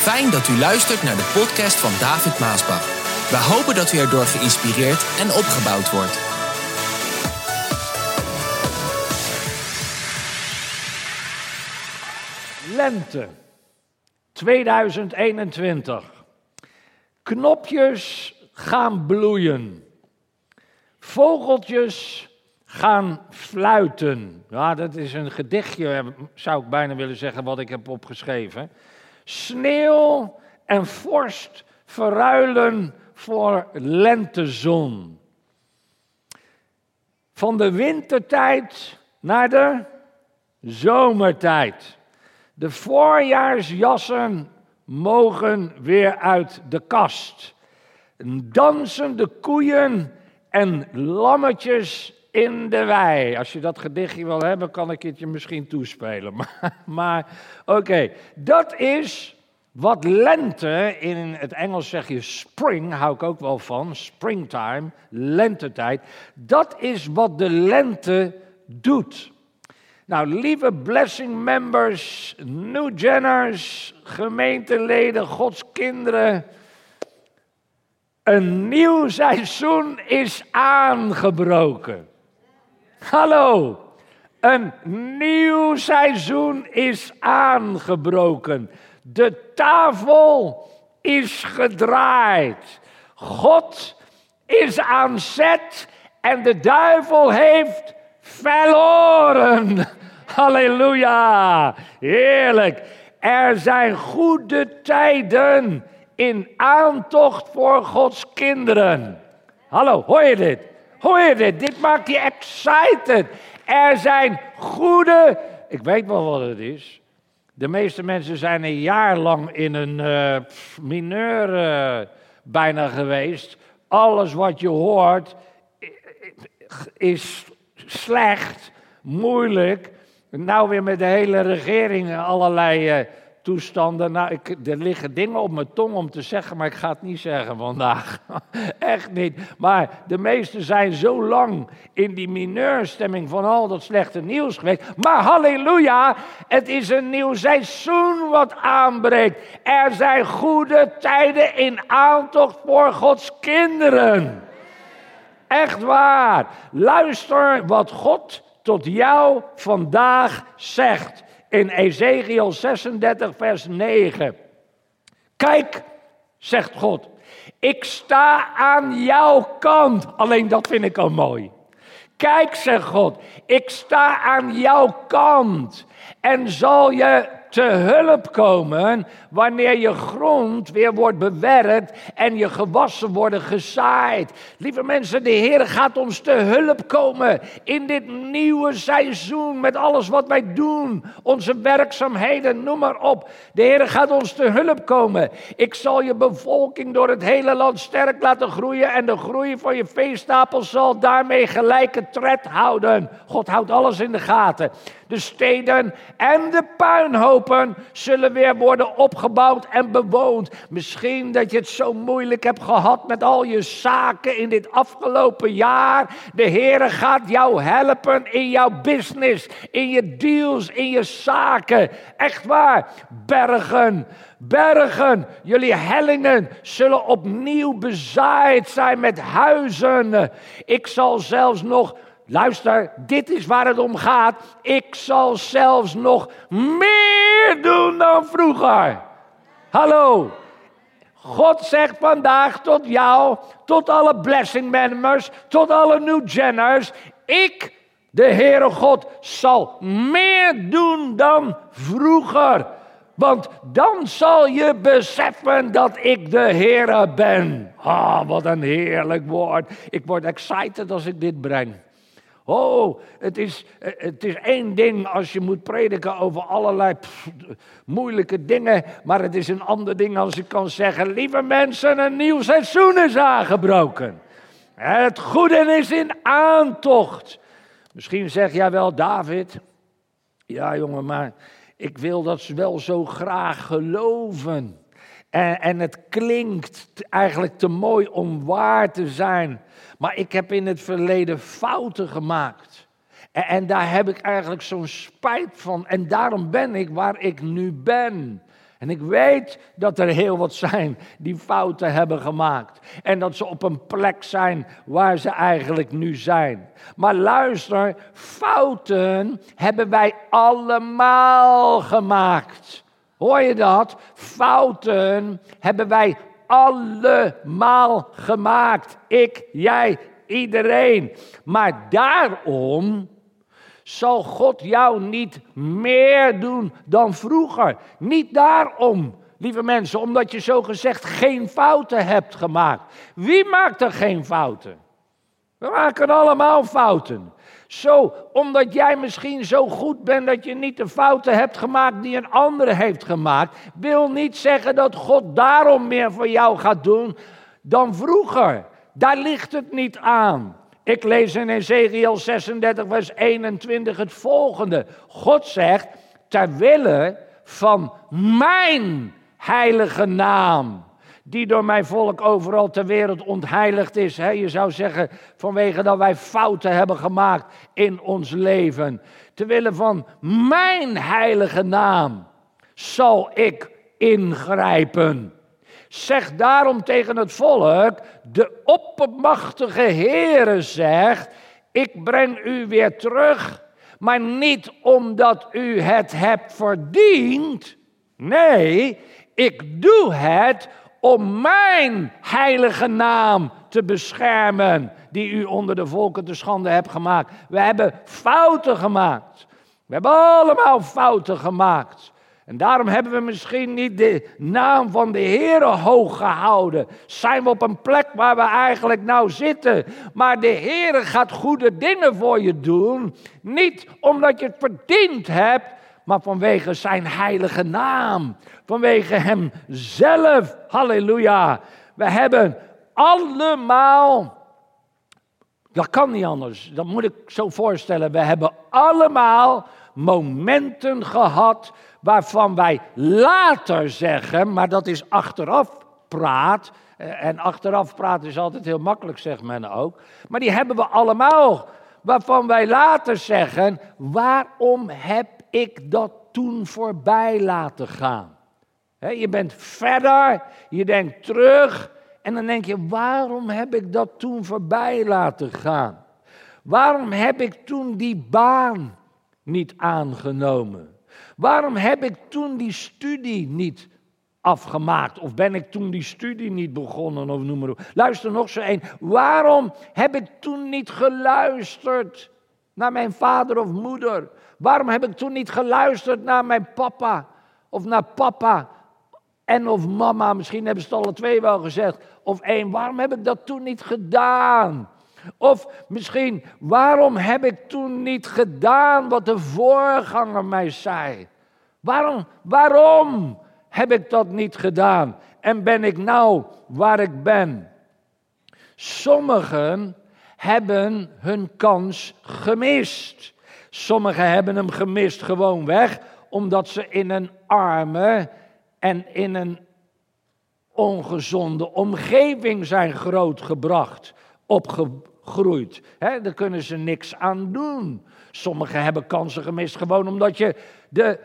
Fijn dat u luistert naar de podcast van David Maasbach. We hopen dat u erdoor geïnspireerd en opgebouwd wordt. Lente 2021. Knopjes gaan bloeien. Vogeltjes gaan fluiten. Ja, dat is een gedichtje, zou ik bijna willen zeggen, wat ik heb opgeschreven. Sneeuw en vorst verruilen voor lentezon. Van de wintertijd naar de zomertijd. De voorjaarsjassen mogen weer uit de kast. Dansende koeien en lammetjes in de wei. Als je dat gedichtje wil hebben, kan ik het je misschien toespelen. Maar, oké, dat is wat lente, in het Engels zeg je spring, hou ik ook wel van, springtime, lentetijd. Dat is wat de lente doet. Nou, lieve blessing members, new Jenners, gemeenteleden, Gods kinderen. Een nieuw seizoen is aangebroken. Hallo, een nieuw seizoen is aangebroken. De tafel is gedraaid. God is aan zet en de duivel heeft verloren. Halleluja, heerlijk. Er zijn goede tijden in aantocht voor Gods kinderen. Hallo, hoor je dit? Hoor je dit? Dit maakt je excited. Er zijn goede. Ik weet wel wat het is. De meeste mensen zijn een jaar lang in een uh, mineur uh, bijna geweest. Alles wat je hoort is slecht, moeilijk. Nou weer met de hele regering allerlei uh, toestanden. Nou, ik, er liggen dingen op mijn tong om te zeggen, maar ik ga het niet zeggen vandaag. Echt niet. Maar de meesten zijn zo lang in die mineurstemming van al dat slechte nieuws geweest. Maar halleluja, het is een nieuw seizoen wat aanbreekt. Er zijn goede tijden in aantocht voor Gods kinderen. Echt waar. Luister wat God tot jou vandaag zegt in Ezekiel 36, vers 9. Kijk, zegt God, ik sta aan jouw kant. Alleen dat vind ik al mooi. Kijk, zegt God, ik sta aan jouw kant en zal je te hulp komen wanneer je grond weer wordt bewerkt en je gewassen worden gezaaid. Lieve mensen, de Heer gaat ons te hulp komen in dit nieuwe seizoen met alles wat wij doen, onze werkzaamheden, noem maar op. De Heer gaat ons te hulp komen. Ik zal je bevolking door het hele land sterk laten groeien en de groei van je veestapel zal daarmee gelijke tred houden. God houdt alles in de gaten. De steden en de puinhopen zullen weer worden opgebouwd en bewoond. Misschien dat je het zo moeilijk hebt gehad met al je zaken in dit afgelopen jaar. De Heere gaat jou helpen in jouw business, in je deals, in je zaken. Echt waar. Bergen, bergen, jullie hellingen zullen opnieuw bezaaid zijn met huizen. Ik zal zelfs nog Luister, dit is waar het om gaat. Ik zal zelfs nog meer doen dan vroeger. Hallo. God zegt vandaag tot jou, tot alle blessing members, tot alle new Jenners. Ik, de Heere God, zal meer doen dan vroeger. Want dan zal je beseffen dat ik de Heere ben. Ah, wat een heerlijk woord. Ik word excited als ik dit breng. Oh, het is, het is één ding als je moet prediken over allerlei moeilijke dingen. Maar het is een ander ding als ik kan zeggen: lieve mensen, een nieuw seizoen is aangebroken. Het goede is in aantocht. Misschien zeg jij wel, David. Ja, jongen, maar ik wil dat ze wel zo graag geloven. En, en het klinkt eigenlijk te mooi om waar te zijn. Maar ik heb in het verleden fouten gemaakt. En, en daar heb ik eigenlijk zo'n spijt van. En daarom ben ik waar ik nu ben. En ik weet dat er heel wat zijn die fouten hebben gemaakt. En dat ze op een plek zijn waar ze eigenlijk nu zijn. Maar luister, fouten hebben wij allemaal gemaakt. Hoor je dat? Fouten hebben wij allemaal gemaakt. Ik, jij, iedereen. Maar daarom zal God jou niet meer doen dan vroeger. Niet daarom, lieve mensen, omdat je zo gezegd geen fouten hebt gemaakt. Wie maakt er geen fouten? We maken allemaal fouten. Zo, omdat jij misschien zo goed bent dat je niet de fouten hebt gemaakt die een andere heeft gemaakt, wil niet zeggen dat God daarom meer voor jou gaat doen dan vroeger. Daar ligt het niet aan. Ik lees in Ezekiel 36, vers 21 het volgende. God zegt, ter wille van mijn heilige naam, die door mijn volk overal ter wereld ontheiligd is. je zou zeggen, vanwege dat wij fouten hebben gemaakt in ons leven. Ter wille van mijn heilige naam zal ik ingrijpen. Zeg daarom tegen het volk, de oppermachtige Heere zegt, ik breng u weer terug, maar niet omdat u het hebt verdiend. Nee, ik doe het om mijn heilige naam te beschermen, die u onder de volken te schande hebt gemaakt. We hebben fouten gemaakt. We hebben allemaal fouten gemaakt. En daarom hebben we misschien niet de naam van de Heer hoog gehouden. Zijn we op een plek waar we eigenlijk nou zitten. Maar de Heer gaat goede dingen voor je doen. Niet omdat je het verdiend hebt, maar vanwege zijn heilige naam. Vanwege hem zelf. Halleluja. We hebben allemaal. Dat kan niet anders. Dat moet ik zo voorstellen. We hebben allemaal momenten gehad waarvan wij later zeggen, maar dat is achteraf praat. Eh, en achteraf praten is altijd heel makkelijk, zegt men ook. Maar die hebben we allemaal. Waarvan wij later zeggen: waarom heb ik dat toen voorbij laten gaan? je bent verder, je denkt terug. En dan denk je: waarom heb ik dat toen voorbij laten gaan? Waarom heb ik toen die baan niet aangenomen? Waarom heb ik toen die studie niet afgemaakt? Of ben ik toen die studie niet begonnen? Of noem maar op. Luister nog zo één. Waarom heb ik toen niet geluisterd naar mijn vader of moeder? Waarom heb ik toen niet geluisterd naar mijn papa of naar papa? En of mama, misschien hebben ze het alle twee wel gezegd. Of één, waarom heb ik dat toen niet gedaan? Of misschien, waarom heb ik toen niet gedaan wat de voorganger mij zei? Waarom, waarom heb ik dat niet gedaan? En ben ik nou waar ik ben? Sommigen hebben hun kans gemist. Sommigen hebben hem gemist gewoon weg, omdat ze in een arme en in een ongezonde omgeving zijn grootgebracht, opgegroeid. He, daar kunnen ze niks aan doen. Sommigen hebben kansen gemist gewoon omdat je de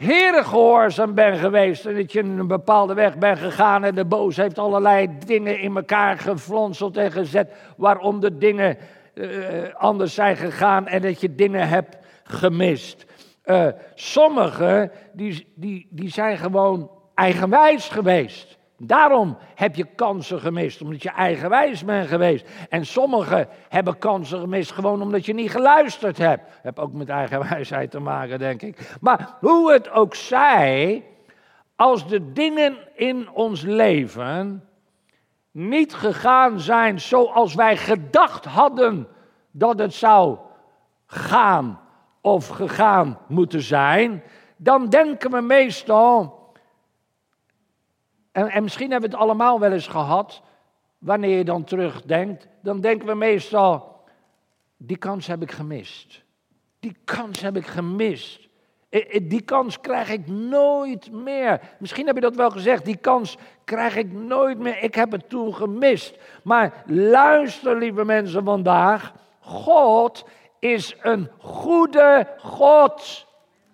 Heere gehoorzaam ben geweest en dat je een bepaalde weg bent gegaan en de boos heeft allerlei dingen in elkaar geflonseld en gezet waarom de dingen uh, anders zijn gegaan en dat je dingen hebt gemist. Uh, sommigen die, die, die zijn gewoon eigenwijs geweest. Daarom heb je kansen gemist, omdat je eigenwijs bent geweest. En sommigen hebben kansen gemist gewoon omdat je niet geluisterd hebt. Heb ook met eigenwijsheid te maken, denk ik. Maar hoe het ook zij, als de dingen in ons leven niet gegaan zijn zoals wij gedacht hadden dat het zou gaan of gegaan moeten zijn, dan denken we meestal en, en misschien hebben we het allemaal wel eens gehad. Wanneer je dan terugdenkt, dan denken we meestal: die kans heb ik gemist. Die kans heb ik gemist. Die kans krijg ik nooit meer. Misschien heb je dat wel gezegd, die kans krijg ik nooit meer. Ik heb het toen gemist. Maar luister, lieve mensen, vandaag. God is een goede God.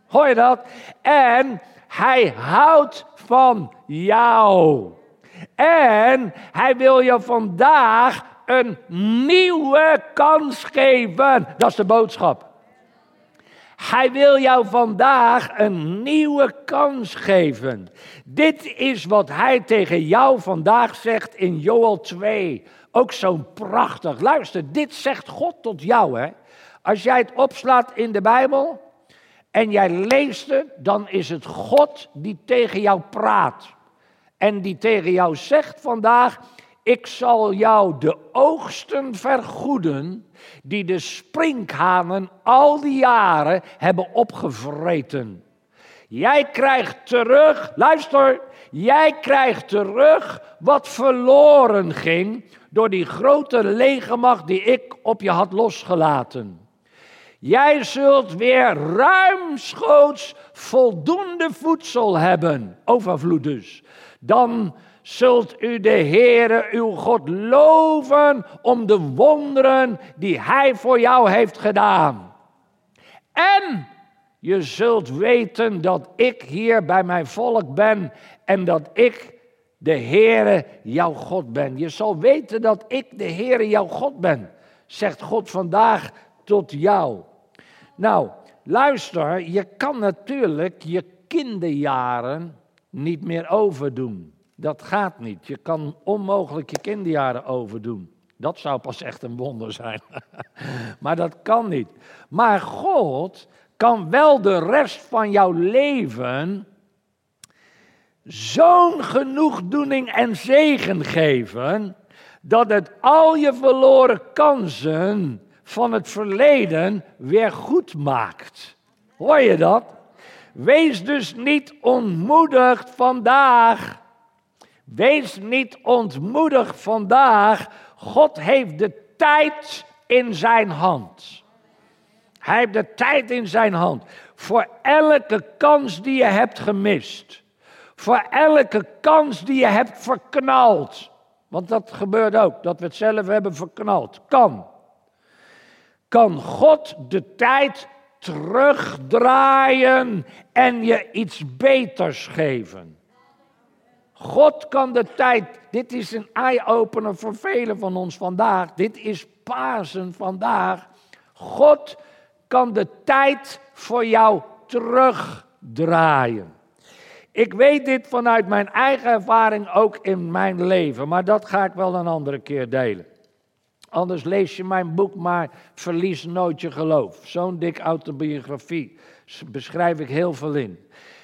Hoor je dat? En hij houdt van jou. En hij wil je vandaag een nieuwe kans geven. Dat is de boodschap. Hij wil jou vandaag een nieuwe kans geven. Dit is wat hij tegen jou vandaag zegt in Joel 2. Ook zo'n prachtig. Luister, dit zegt God tot jou. Hè? Als jij het opslaat in de Bijbel en jij leest het, dan is het God die tegen jou praat. En die tegen jou zegt vandaag: Ik zal jou de oogsten vergoeden die de sprinkhanen al die jaren hebben opgevreten. Jij krijgt terug, luister, jij krijgt terug wat verloren ging door die grote legermacht die ik op je had losgelaten. Jij zult weer ruimschoots voldoende voedsel hebben, overvloed dus. Dan zult u de Heere uw God loven om de wonderen die Hij voor jou heeft gedaan. En je zult weten dat ik hier bij mijn volk ben en dat ik de Heere jouw God ben. Je zal weten dat ik de Heere jouw God ben, zegt God vandaag tot jou. Nou, luister, je kan natuurlijk je kinderjaren niet meer overdoen. Dat gaat niet. Je kan onmogelijk je kinderjaren overdoen. Dat zou pas echt een wonder zijn. maar dat kan niet. Maar God kan wel de rest van jouw leven zo'n genoegdoening en zegen geven, dat het al je verloren kansen van het verleden weer goed maakt. Hoor je dat? Wees dus niet ontmoedigd vandaag. Wees niet ontmoedigd vandaag. God heeft de tijd in zijn hand. Hij heeft de tijd in zijn hand. Voor elke kans die je hebt gemist. Voor elke kans die je hebt verknald. Want dat gebeurt ook, dat we het zelf hebben verknald. Kan. Kan God de tijd terugdraaien en je iets beters geven. God kan de tijd, dit is een eye-opener voor velen van ons vandaag, dit is Pasen vandaag. God kan de tijd voor jou terugdraaien. Ik weet dit vanuit mijn eigen ervaring ook in mijn leven, maar dat ga ik wel een andere keer delen. Anders lees je mijn boek maar Verlies nooit je geloof. Zo'n dik autobiografie beschrijf ik heel veel in.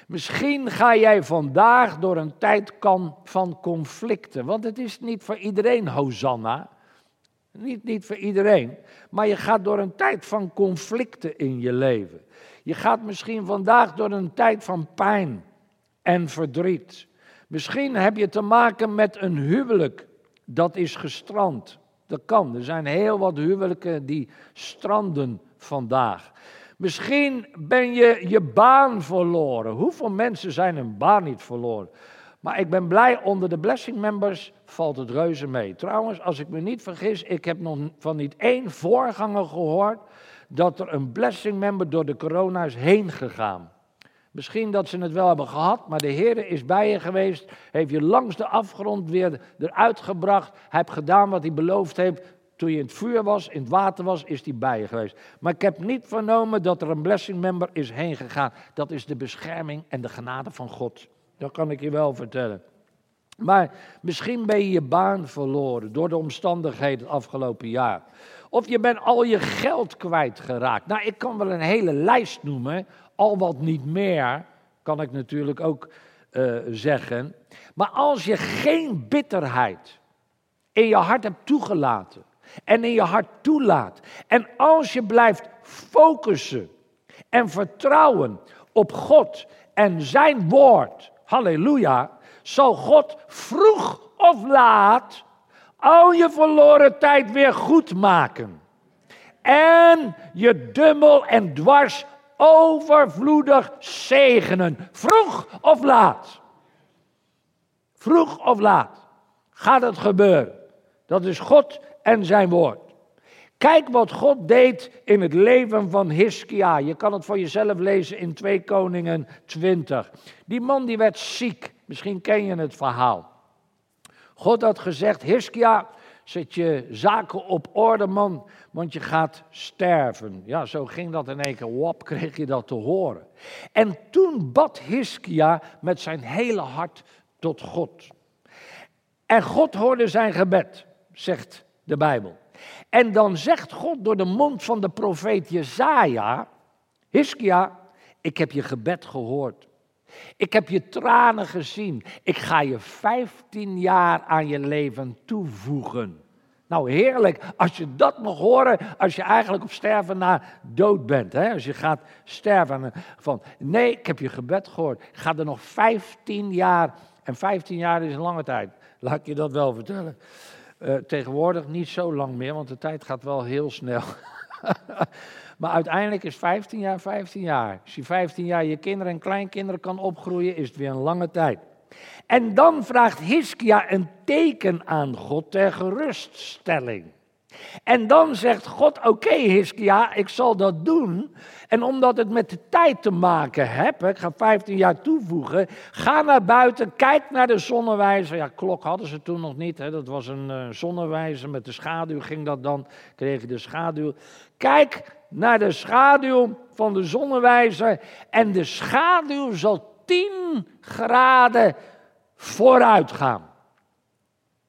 Misschien ga jij vandaag door een tijd van conflicten. Want het is niet voor iedereen Hosanna. Niet, niet voor iedereen. Maar je gaat door een tijd van conflicten in je leven. Je gaat misschien vandaag door een tijd van pijn en verdriet. Misschien heb je te maken met een huwelijk dat is gestrand. Dat kan. Er zijn heel wat huwelijken die stranden vandaag. Misschien ben je je baan verloren. Hoeveel mensen zijn hun baan niet verloren? Maar ik ben blij, onder de blessing members valt het reuze mee. Trouwens, als ik me niet vergis, ik heb nog van niet één voorganger gehoord dat er een blessing member door de corona is heen gegaan. Misschien dat ze het wel hebben gehad, maar de Heer is bij je geweest, heeft je langs de afgrond weer eruit gebracht. Hij heeft gedaan wat hij beloofd heeft. Toen je in het vuur was, in het water was, is hij bij je geweest. Maar ik heb niet vernomen dat er een blessing member is heen gegaan. Dat is de bescherming en de genade van God. Dat kan ik je wel vertellen. Maar misschien ben je je baan verloren door de omstandigheden het afgelopen jaar. Of je bent al je geld kwijtgeraakt. Nou, ik kan wel een hele lijst noemen al wat niet meer, kan ik natuurlijk ook uh, zeggen. Maar als je geen bitterheid in je hart hebt toegelaten en in je hart toelaat, en als je blijft focussen en vertrouwen op God en zijn woord, halleluja, zal God vroeg of laat al je verloren tijd weer goed maken. En je dubbel en dwars overvloedig zegenen. Vroeg of laat. Vroeg of laat gaat het gebeuren. Dat is God en zijn woord. Kijk wat God deed in het leven van Hiskia. Je kan het voor jezelf lezen in 2 Koningen 20. Die man die werd ziek. Misschien ken je het verhaal. God had gezegd, Hiskia, zet je zaken op orde man, want je gaat sterven. Ja, zo ging dat in één keer. Wap, kreeg je dat te horen. En toen bad Hiskia met zijn hele hart tot God. En God hoorde zijn gebed, zegt de Bijbel. En dan zegt God door de mond van de profeet Jezaja, Hiskia, ik heb je gebed gehoord. Ik heb je tranen gezien. Ik ga je 15 jaar aan je leven toevoegen. Nou, heerlijk als je dat mag horen, als je eigenlijk op sterven na dood bent. Hè? Als je gaat sterven van, nee, ik heb je gebed gehoord. Ik ga er nog 15 jaar, en 15 jaar is een lange tijd, laat ik je dat wel vertellen. Uh, tegenwoordig niet zo lang meer, want de tijd gaat wel heel snel. maar uiteindelijk is 15 jaar 15 jaar. Als je 15 jaar je kinderen en kleinkinderen kan opgroeien, is het weer een lange tijd. En dan vraagt Hiskia een teken aan God ter geruststelling. En dan zegt God: Oké, Hiskia, ik zal dat doen. En omdat het met de tijd te maken heeft, ik ga 15 jaar toevoegen, ga naar buiten, kijk naar de zonnewijzer. Ja, klok hadden ze toen nog niet, hè. dat was een uh, zonnewijzer. Met de schaduw ging dat dan, kreeg je de schaduw. Kijk naar de schaduw van de zonnewijzer en de schaduw zal 10 graden vooruit gaan.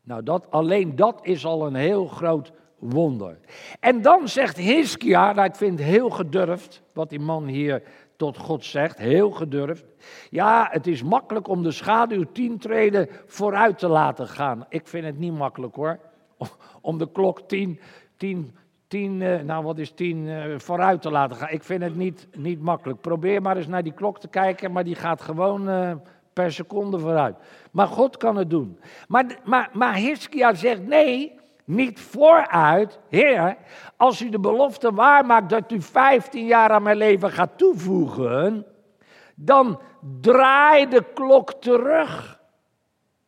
Nou, dat, alleen dat is al een heel groot wonder. En dan zegt Hiskia, nou ik vind het heel gedurfd wat die man hier tot God zegt, heel gedurfd. Ja, het is makkelijk om de schaduw tien treden vooruit te laten gaan. Ik vind het niet makkelijk hoor, om de klok tien, tien, tien eh, nou wat is tien, eh, vooruit te laten gaan. Ik vind het niet, niet makkelijk. Probeer maar eens naar die klok te kijken, maar die gaat gewoon eh, per seconde vooruit. Maar God kan het doen. Maar, maar, maar Hiskia zegt nee, niet vooruit. Heer, als u de belofte waarmaakt dat u 15 jaar aan mijn leven gaat toevoegen, dan draai de klok terug.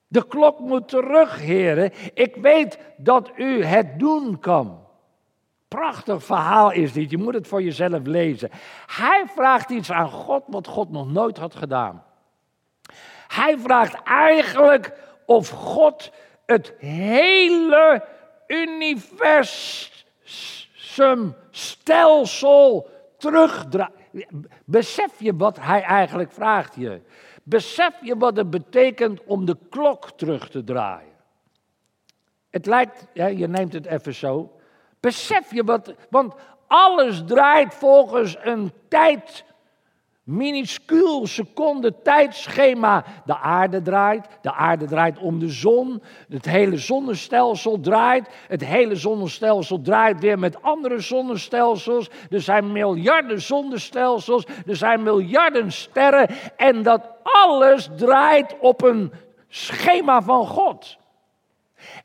De klok moet terug, heren. Ik weet dat u het doen kan. Prachtig verhaal is dit, je moet het voor jezelf lezen. Hij vraagt iets aan God wat God nog nooit had gedaan. Hij vraagt eigenlijk of God het hele universum stelsel terugdraait. Besef je wat hij eigenlijk vraagt je? Besef je wat het betekent om de klok terug te draaien? Het lijkt, ja, je neemt het even zo. Besef je wat, want alles draait volgens een tijd minuscuul seconde tijdschema. De aarde draait, de aarde draait om de zon, het hele zonnestelsel draait, het hele zonnestelsel draait weer met andere zonnestelsels. Er zijn miljarden zonnestelsels, er zijn miljarden sterren en dat alles draait op een schema van God.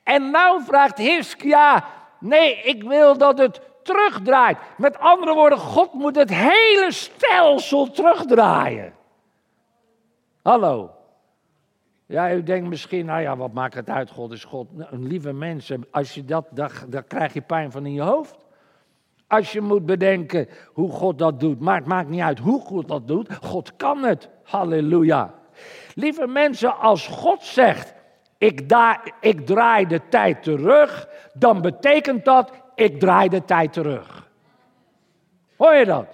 En nou vraagt Hiskia, nee, ik wil dat het terugdraait. Met andere woorden, God moet het hele stelsel terugdraaien. Hallo. Ja, u denkt misschien, nou ja, wat maakt het uit, God is God. Nou, lieve mensen, als je dat, dan, krijg je pijn van in je hoofd. Als je moet bedenken hoe God dat doet. Maar het maakt niet uit hoe God dat doet. God kan het. Halleluja. Lieve mensen, als God zegt, ik, ik draai de tijd terug, dan betekent dat, ik draai de tijd terug. Hoor je dat?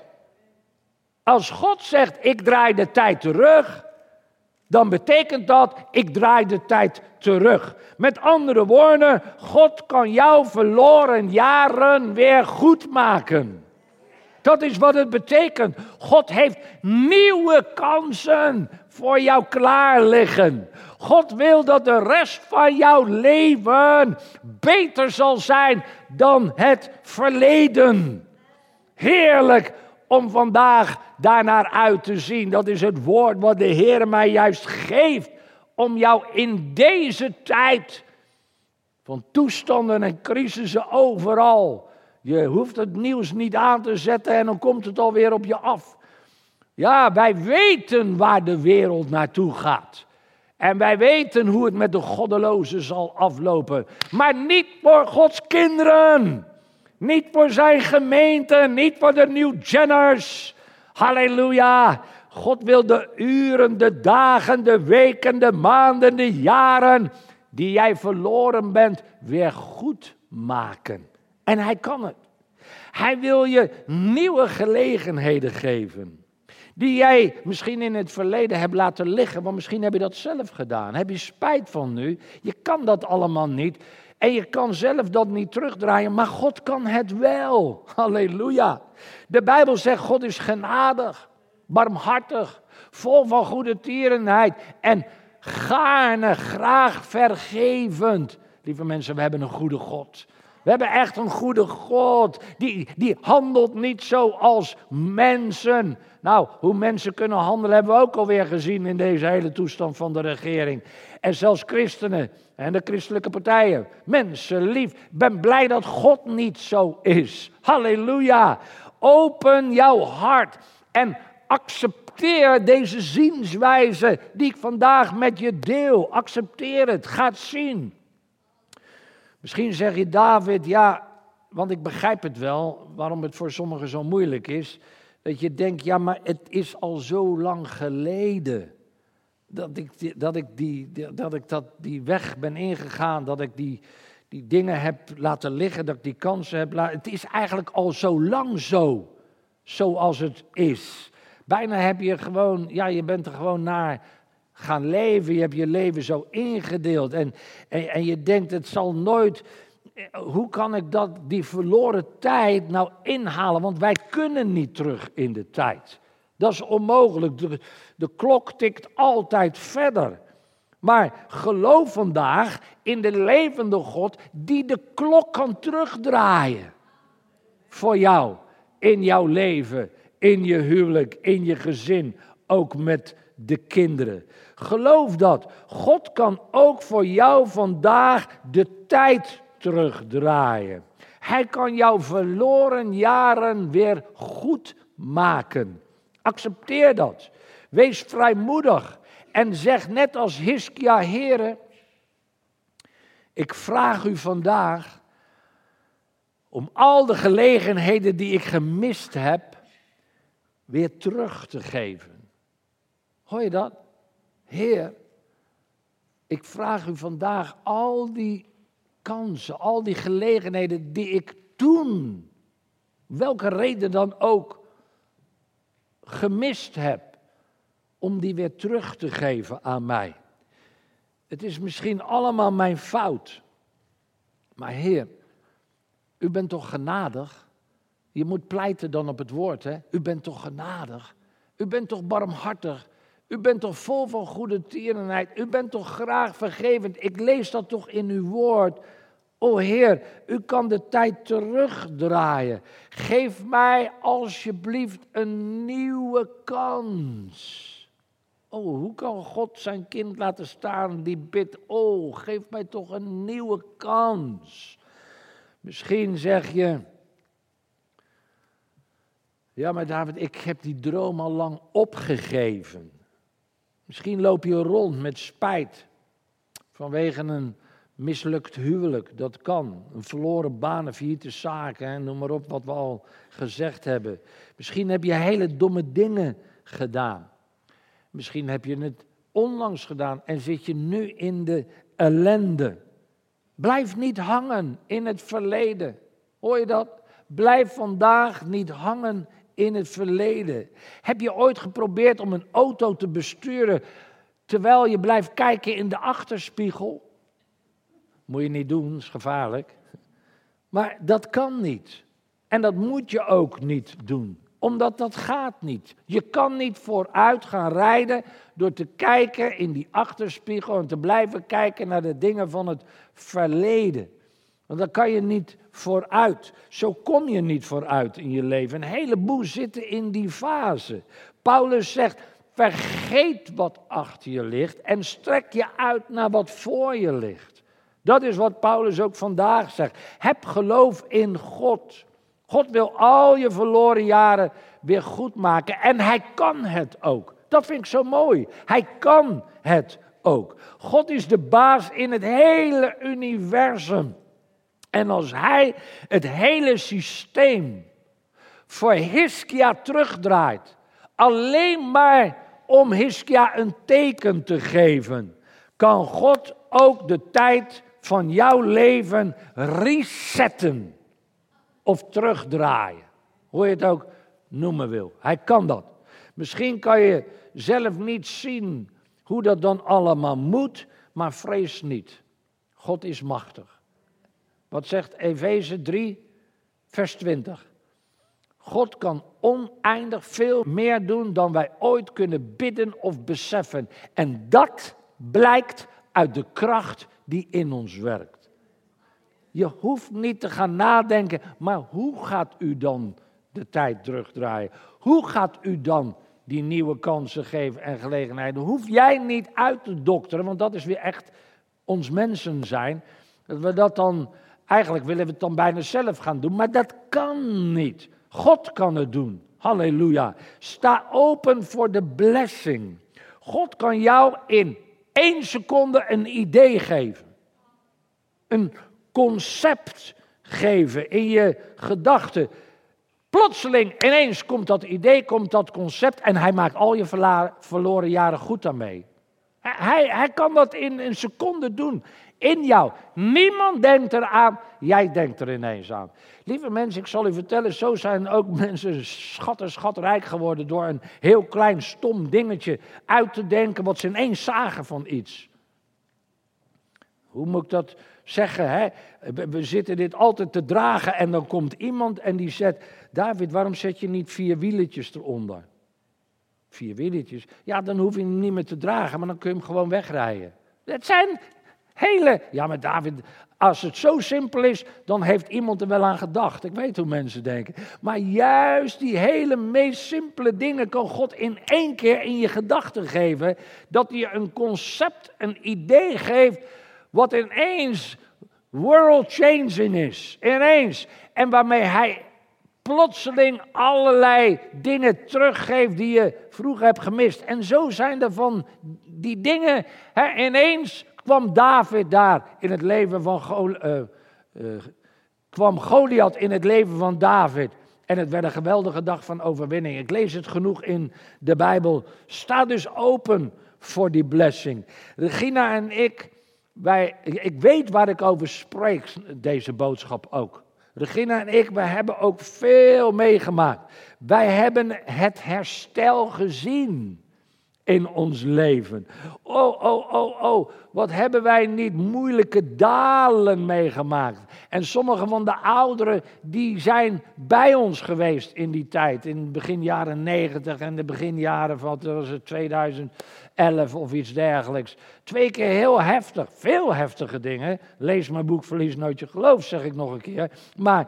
Als God zegt, ik draai de tijd terug, dan betekent dat, ik draai de tijd terug. Met andere woorden, God kan jouw verloren jaren weer goed maken. Dat is wat het betekent. God heeft nieuwe kansen voor jou klaar liggen. God wil dat de rest van jouw leven beter zal zijn dan het verleden. Heerlijk om vandaag daarnaar uit te zien. Dat is het woord wat de Heer mij juist geeft. Om jou in deze tijd van toestanden en crisissen overal. Je hoeft het nieuws niet aan te zetten en dan komt het alweer op je af. Ja, wij weten waar de wereld naartoe gaat. En wij weten hoe het met de goddelozen zal aflopen. Maar niet voor Gods kinderen. Niet voor zijn gemeente, niet voor de New Jenners. Halleluja. God wil de uren, de dagen, de weken, de maanden, de jaren die jij verloren bent, weer goed maken. En hij kan het. Hij wil je nieuwe gelegenheden geven. Die jij misschien in het verleden hebt laten liggen, maar misschien heb je dat zelf gedaan. Heb je spijt van nu? Je kan dat allemaal niet. En je kan zelf dat niet terugdraaien, maar God kan het wel. Halleluja. De Bijbel zegt: God is genadig, barmhartig, vol van goede tierenheid en gaarne, graag vergevend. Lieve mensen, we hebben een goede God. We hebben echt een goede God. Die, die handelt niet zoals mensen. Nou, hoe mensen kunnen handelen hebben we ook alweer gezien in deze hele toestand van de regering. En zelfs christenen en de christelijke partijen. Mensen lief. Ben blij dat God niet zo is. Halleluja. Open jouw hart en accepteer deze zienswijze die ik vandaag met je deel. Accepteer het. Ga het zien. Misschien zeg je David, ja, want ik begrijp het wel, waarom het voor sommigen zo moeilijk is. Dat je denkt, ja, maar het is al zo lang geleden dat ik, dat ik, die, dat, ik dat, die weg ben ingegaan, dat ik die, die dingen heb laten liggen, dat ik die kansen heb laten. Het is eigenlijk al zo lang zo, zoals het is. Bijna heb je gewoon, ja, je bent er gewoon naar gaan leven. Je hebt je leven zo ingedeeld. En, en, en je denkt, het zal nooit. Hoe kan ik dat, die verloren tijd nou inhalen? Want wij kunnen niet terug in de tijd. Dat is onmogelijk. De, de klok tikt altijd verder. Maar geloof vandaag in de levende God die de klok kan terugdraaien. Voor jou, in jouw leven, in je huwelijk, in je gezin, ook met de kinderen. Geloof dat. God kan ook voor jou vandaag de tijd terugdraaien. Hij kan jouw verloren jaren weer goed maken. Accepteer dat. Wees vrijmoedig en zeg net als Hiskia, heren, ik vraag u vandaag om al de gelegenheden die ik gemist heb, weer terug te geven. Hoor je dat? Heer, ik vraag u vandaag al die kansen, al die gelegenheden die ik toen, welke reden dan ook, gemist heb, om die weer terug te geven aan mij. Het is misschien allemaal mijn fout. Maar Heer, u bent toch genadig? Je moet pleiten dan op het woord, hè? U bent toch genadig? U bent toch barmhartig? U bent toch vol van goede tierenheid? U bent toch graag vergevend? Ik lees dat toch in uw woord. O Heer, u kan de tijd terugdraaien. Geef mij alsjeblieft een nieuwe kans. Oh, hoe kan God zijn kind laten staan die bidt, oh, geef mij toch een nieuwe kans. Misschien zeg je, ja maar David, ik heb die droom al lang opgegeven. Misschien loop je rond met spijt vanwege een mislukt huwelijk. Dat kan. Een verloren baan, een failliete zaken, noem maar op wat we al gezegd hebben. Misschien heb je hele domme dingen gedaan. Misschien heb je het onlangs gedaan en zit je nu in de ellende. Blijf niet hangen in het verleden. Hoor je dat? Blijf vandaag niet hangen in het verleden? Heb je ooit geprobeerd om een auto te besturen terwijl je blijft kijken in de achterspiegel? Moet je niet doen, is gevaarlijk. Maar dat kan niet. En dat moet je ook niet doen, omdat dat gaat niet. Je kan niet vooruit gaan rijden door te kijken in die achterspiegel en te blijven kijken naar de dingen van het verleden. Want dan kan je niet vooruit. Zo kom je niet vooruit in je leven. Een heleboel zitten in die fase. Paulus zegt: vergeet wat achter je ligt en strek je uit naar wat voor je ligt. Dat is wat Paulus ook vandaag zegt. Heb geloof in God. God wil al je verloren jaren weer goed maken en hij kan het ook. Dat vind ik zo mooi. Hij kan het ook. God is de baas in het hele universum. En als hij het hele systeem voor Hiskia terugdraait, alleen maar om Hiskia een teken te geven, kan God ook de tijd van jouw leven resetten of terugdraaien. Hoe je het ook noemen wil. Hij kan dat. Misschien kan je zelf niet zien hoe dat dan allemaal moet, maar vrees niet. God is machtig. Wat zegt Efeze 3, vers 20? God kan oneindig veel meer doen dan wij ooit kunnen bidden of beseffen. En dat blijkt uit de kracht die in ons werkt. Je hoeft niet te gaan nadenken, maar hoe gaat u dan de tijd terugdraaien? Hoe gaat u dan die nieuwe kansen geven en gelegenheden? Hoef jij niet uit te dokteren, want dat is weer echt ons mensen zijn. Dat we dat dan, eigenlijk willen we het dan bijna zelf gaan doen, maar dat kan niet. God kan het doen. Halleluja. Sta open voor de blessing. God kan jou in één seconde een idee geven. Een concept geven in je gedachten. Plotseling, ineens komt dat idee, komt dat concept en hij maakt al je verloren jaren goed daarmee. Hij, hij kan dat in een seconde doen. In jou. Niemand denkt eraan, jij denkt er ineens aan. Lieve mensen, ik zal u vertellen, zo zijn ook mensen schat en schatrijk geworden door een heel klein stom dingetje uit te denken wat ze ineens zagen van iets. Hoe moet ik dat zeggen? Hè? We zitten dit altijd te dragen en dan komt iemand en die zegt, David, waarom zet je niet vier wieletjes eronder? Vier wieletjes? Ja, dan hoef je hem niet meer te dragen, maar dan kun je hem gewoon wegrijden. Het zijn hele. Ja, maar David, als het zo simpel is, dan heeft iemand er wel aan gedacht. Ik weet hoe mensen denken. Maar juist die hele meest simpele dingen kan God in één keer in je gedachten geven. Dat hij een concept, een idee geeft, wat ineens world changing is. Ineens. En waarmee hij plotseling allerlei dingen teruggeeft die je vroeger hebt gemist. En zo zijn er van die dingen hè, ineens kwam David daar in het leven van Goliath, uh, uh, kwam Goliath in het leven van David. En het werd een geweldige dag van overwinning. Ik lees het genoeg in de Bijbel. Sta dus open voor die blessing. Regina en ik, wij, ik weet waar ik over spreek, deze boodschap ook. Regina en ik, wij hebben ook veel meegemaakt. Wij hebben het herstel gezien in ons leven. Oh, oh, oh, oh, wat hebben wij niet moeilijke dalen meegemaakt. En sommige van de ouderen, die zijn bij ons geweest in die tijd. In begin jaren 90 en de beginjaren van, was het 2011 of iets dergelijks. Twee keer heel heftig, veel heftige dingen. Lees mijn boek Verlies nooit je geloof, zeg ik nog een keer. Maar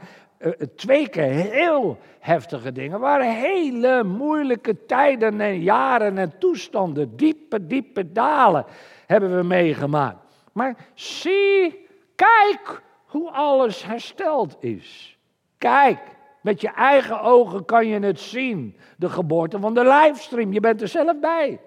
twee keer heel heftige dingen. waren hele moeilijke tijden en jaren en toestanden. Diepe, diepe dalen hebben we meegemaakt. Maar zie, kijk hoe alles hersteld is. Kijk, met je eigen ogen kan je het zien. De geboorte van de livestream, je bent er zelf bij.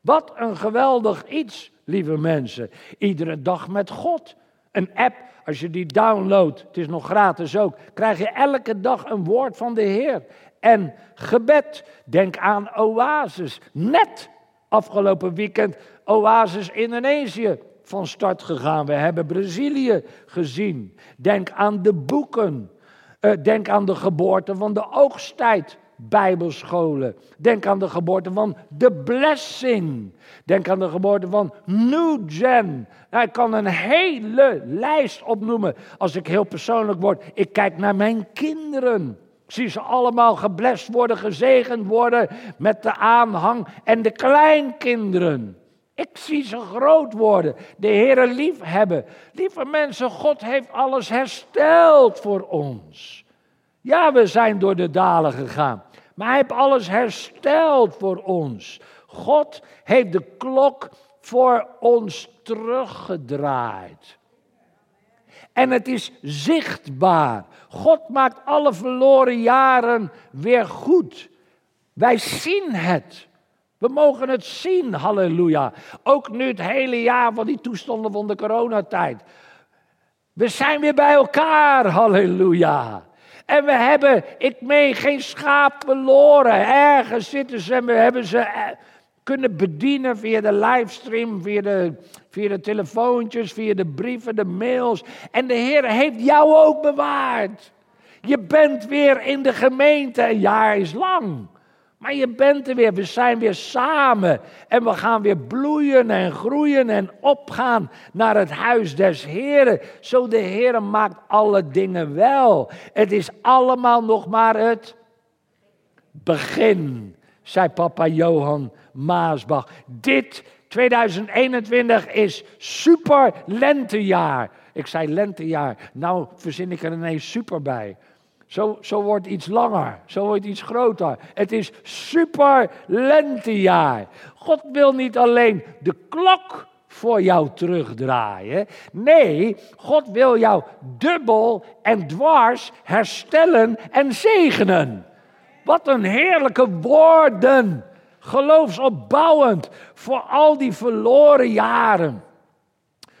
Wat een geweldig iets, lieve mensen. Iedere dag met God. Een app, als je die downloadt, het is nog gratis ook, krijg je elke dag een woord van de Heer. En gebed, denk aan Oasis. Net afgelopen weekend Oasis Indonesië van start gegaan. We hebben Brazilië gezien. Denk aan de boeken. Uh, denk aan de geboorte van de oogsttijd. Bijbelscholen. Denk aan de geboorte van The Blessing. Denk aan de geboorte van New Gen. Nou, kan een hele lijst opnoemen als ik heel persoonlijk word. Ik kijk naar mijn kinderen. Ik zie ze allemaal geblest worden, gezegend worden met de aanhang en de kleinkinderen. Ik zie ze groot worden, de Heere lief hebben. Lieve mensen, God heeft alles hersteld voor ons. Ja, we zijn door de dalen gegaan. Maar hij heeft alles hersteld voor ons. God heeft de klok voor ons teruggedraaid. En het is zichtbaar. God maakt alle verloren jaren weer goed. Wij zien het. We mogen het zien, halleluja. Ook nu het hele jaar van die toestanden van de coronatijd. We zijn weer bij elkaar, halleluja. En we hebben, ik meen, geen schaap verloren. Ergens zitten ze en we hebben ze eh, kunnen bedienen via de livestream, via de, via de telefoontjes, via de brieven, de mails. En de Heer heeft jou ook bewaard. Je bent weer in de gemeente. Een jaar is lang. Maar je bent er weer, we zijn weer samen en we gaan weer bloeien en groeien en opgaan naar het huis des Heren. Zo de Heer maakt alle dingen wel. Het is allemaal nog maar het begin, zei papa Johan Maasbach. Dit 2021 is super lentejaar. Ik zei lentejaar, nou verzin ik er ineens super bij. Zo, zo wordt iets langer, zo wordt iets groter. Het is super lentejaar. God wil niet alleen de klok voor jou terugdraaien. Nee, God wil jou dubbel en dwars herstellen en zegenen. Wat een heerlijke woorden. Geloofsopbouwend voor al die verloren jaren.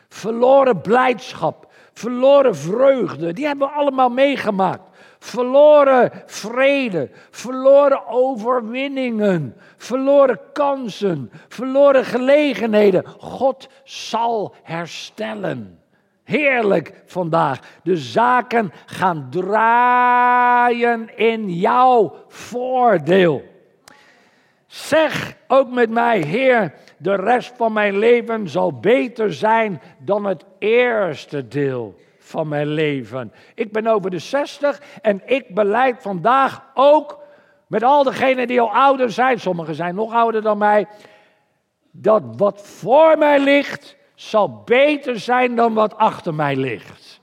Verloren blijdschap, verloren vreugde, die hebben we allemaal meegemaakt verloren vrede, verloren overwinningen, verloren kansen, verloren gelegenheden. God zal herstellen. Heerlijk vandaag. De zaken gaan draaien in jouw voordeel. Zeg ook met mij, Heer, de rest van mijn leven zal beter zijn dan het eerste deel van mijn leven. Ik ben over de 60 en ik beleid vandaag ook met al degenen die al ouder zijn, sommigen zijn nog ouder dan mij, dat wat voor mij ligt zal beter zijn dan wat achter mij ligt.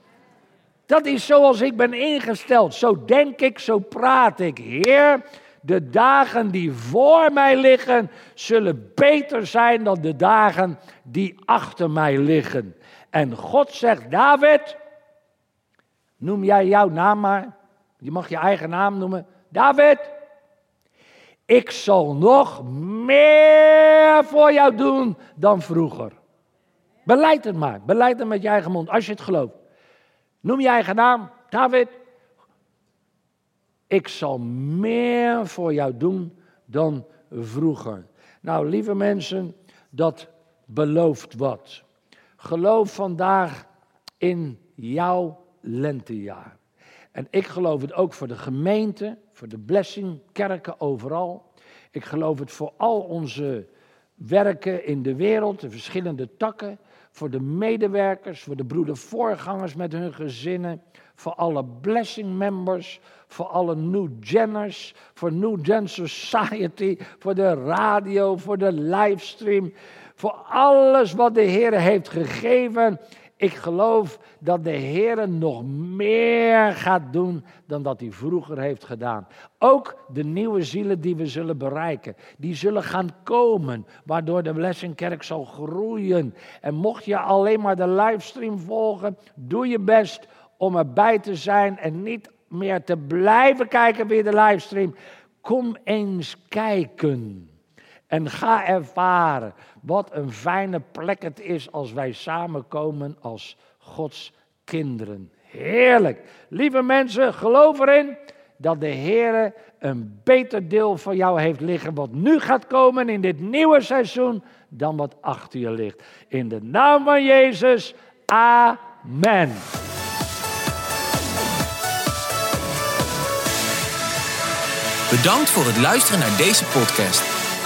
Dat is zoals ik ben ingesteld. Zo denk ik, zo praat ik. Heer, de dagen die voor mij liggen zullen beter zijn dan de dagen die achter mij liggen. En God zegt, David, Noem jij jouw naam maar. Je mag je eigen naam noemen. David, ik zal nog meer voor jou doen dan vroeger. Beleid het maar. Beleid het met je eigen mond, als je het gelooft. Noem je eigen naam. David, ik zal meer voor jou doen dan vroeger. Nou, lieve mensen, dat belooft wat. Geloof vandaag in jouw lentejaar. En ik geloof het ook voor de gemeente, voor de blessing, kerken overal. Ik geloof het voor al onze werken in de wereld, de verschillende takken. Voor de medewerkers, voor de broedervoorgangers met hun gezinnen. Voor alle blessing members, voor alle New Genners, voor New Gen Society, voor de radio, voor de livestream. Voor alles wat de Heer heeft gegeven ik geloof dat de Heer nog meer gaat doen dan dat hij vroeger heeft gedaan. Ook de nieuwe zielen die we zullen bereiken, die zullen gaan komen, waardoor de Blessingkerk zal groeien. En mocht je alleen maar de livestream volgen, doe je best om erbij te zijn en niet meer te blijven kijken via de livestream. Kom eens kijken. En ga ervaren wat een fijne plek het is als wij samenkomen als Gods kinderen. Heerlijk. Lieve mensen, geloof erin dat de Heer een beter deel van jou heeft liggen wat nu gaat komen in dit nieuwe seizoen dan wat achter je ligt. In de naam van Jezus. Amen. Bedankt voor het luisteren naar deze podcast.